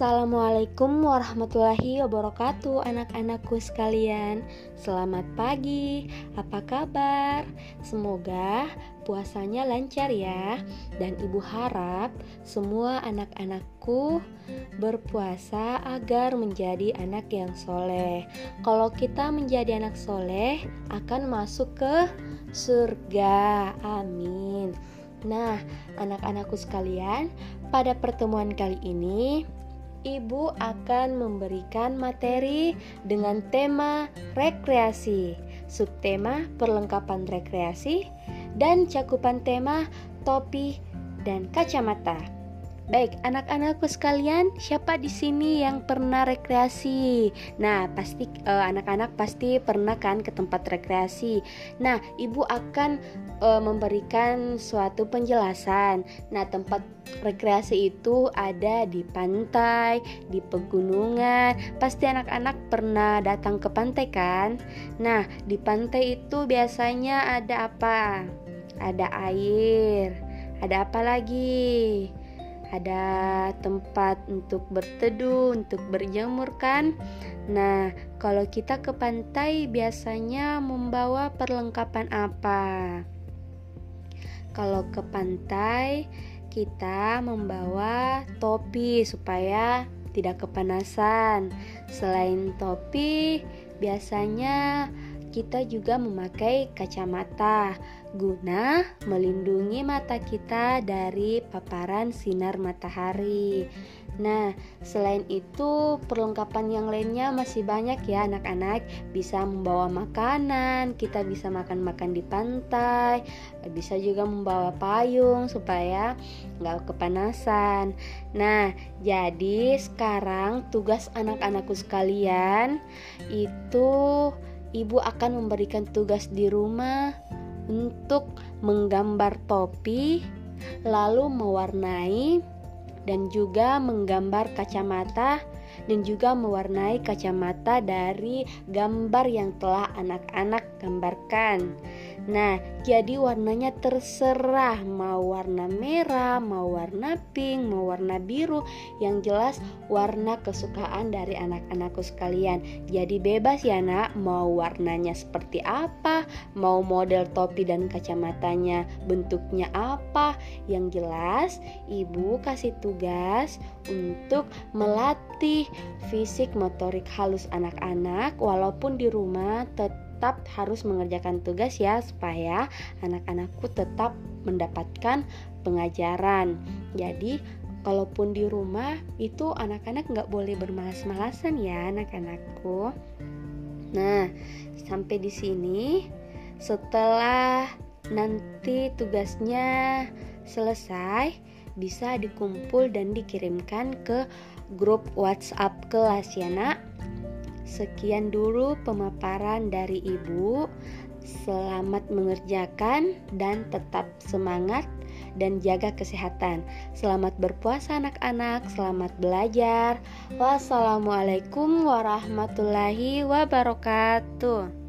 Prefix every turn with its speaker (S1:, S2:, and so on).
S1: Assalamualaikum warahmatullahi wabarakatuh Anak-anakku sekalian. Selamat pagi. Apa kabar? Semoga puasanya lancar ya. Dan ibu harap semua anak-anakku berpuasa agar menjadi anak yang soleh. Kalau kita menjadi anak soleh akan masuk ke surga. Amin. Nah, anak-anakku sekalian, pada pertemuan kali ini Ibu akan memberikan materi dengan tema rekreasi, subtema perlengkapan rekreasi, dan cakupan tema topi dan kacamata. Baik, anak-anakku sekalian, siapa di sini yang pernah rekreasi? Nah, pasti uh, anak-anak pasti pernah kan ke tempat rekreasi. Nah, ibu akan uh, memberikan suatu penjelasan. Nah, tempat rekreasi itu ada di pantai, di pegunungan. Pasti anak-anak pernah datang ke pantai kan? Nah, di pantai itu biasanya ada apa? Ada air. Ada apa lagi? Ada tempat untuk berteduh, untuk berjemur kan. Nah, kalau kita ke pantai biasanya membawa perlengkapan apa? Kalau ke pantai, kita membawa topi supaya tidak kepanasan. Selain topi, biasanya kita juga memakai kacamata guna melindungi mata kita dari paparan sinar matahari. Nah, selain itu, perlengkapan yang lainnya masih banyak ya, anak-anak. Bisa membawa makanan, kita bisa makan-makan di pantai, bisa juga membawa payung supaya nggak kepanasan. Nah, jadi sekarang tugas anak-anakku sekalian itu ibu akan memberikan tugas di rumah untuk menggambar topi, lalu mewarnai dan juga menggambar kacamata dan juga mewarnai kacamata dari gambar yang telah anak-anak gambarkan. Nah, jadi warnanya terserah mau warna merah, mau warna pink, mau warna biru, yang jelas warna kesukaan dari anak-anakku sekalian. Jadi bebas ya, Nak, mau warnanya seperti apa, mau model topi dan kacamatanya bentuknya apa. Yang jelas, Ibu kasih tugas untuk melatih fisik motorik halus anak-anak walaupun di rumah tetap harus mengerjakan tugas ya supaya anak-anakku tetap mendapatkan pengajaran. Jadi kalaupun di rumah itu anak-anak nggak boleh bermalas-malasan ya anak-anakku. Nah sampai di sini setelah nanti tugasnya selesai bisa dikumpul dan dikirimkan ke grup WhatsApp kelas ya nak. Sekian dulu pemaparan dari Ibu. Selamat mengerjakan dan tetap semangat dan jaga kesehatan. Selamat berpuasa anak-anak, selamat belajar. Wassalamualaikum warahmatullahi wabarakatuh.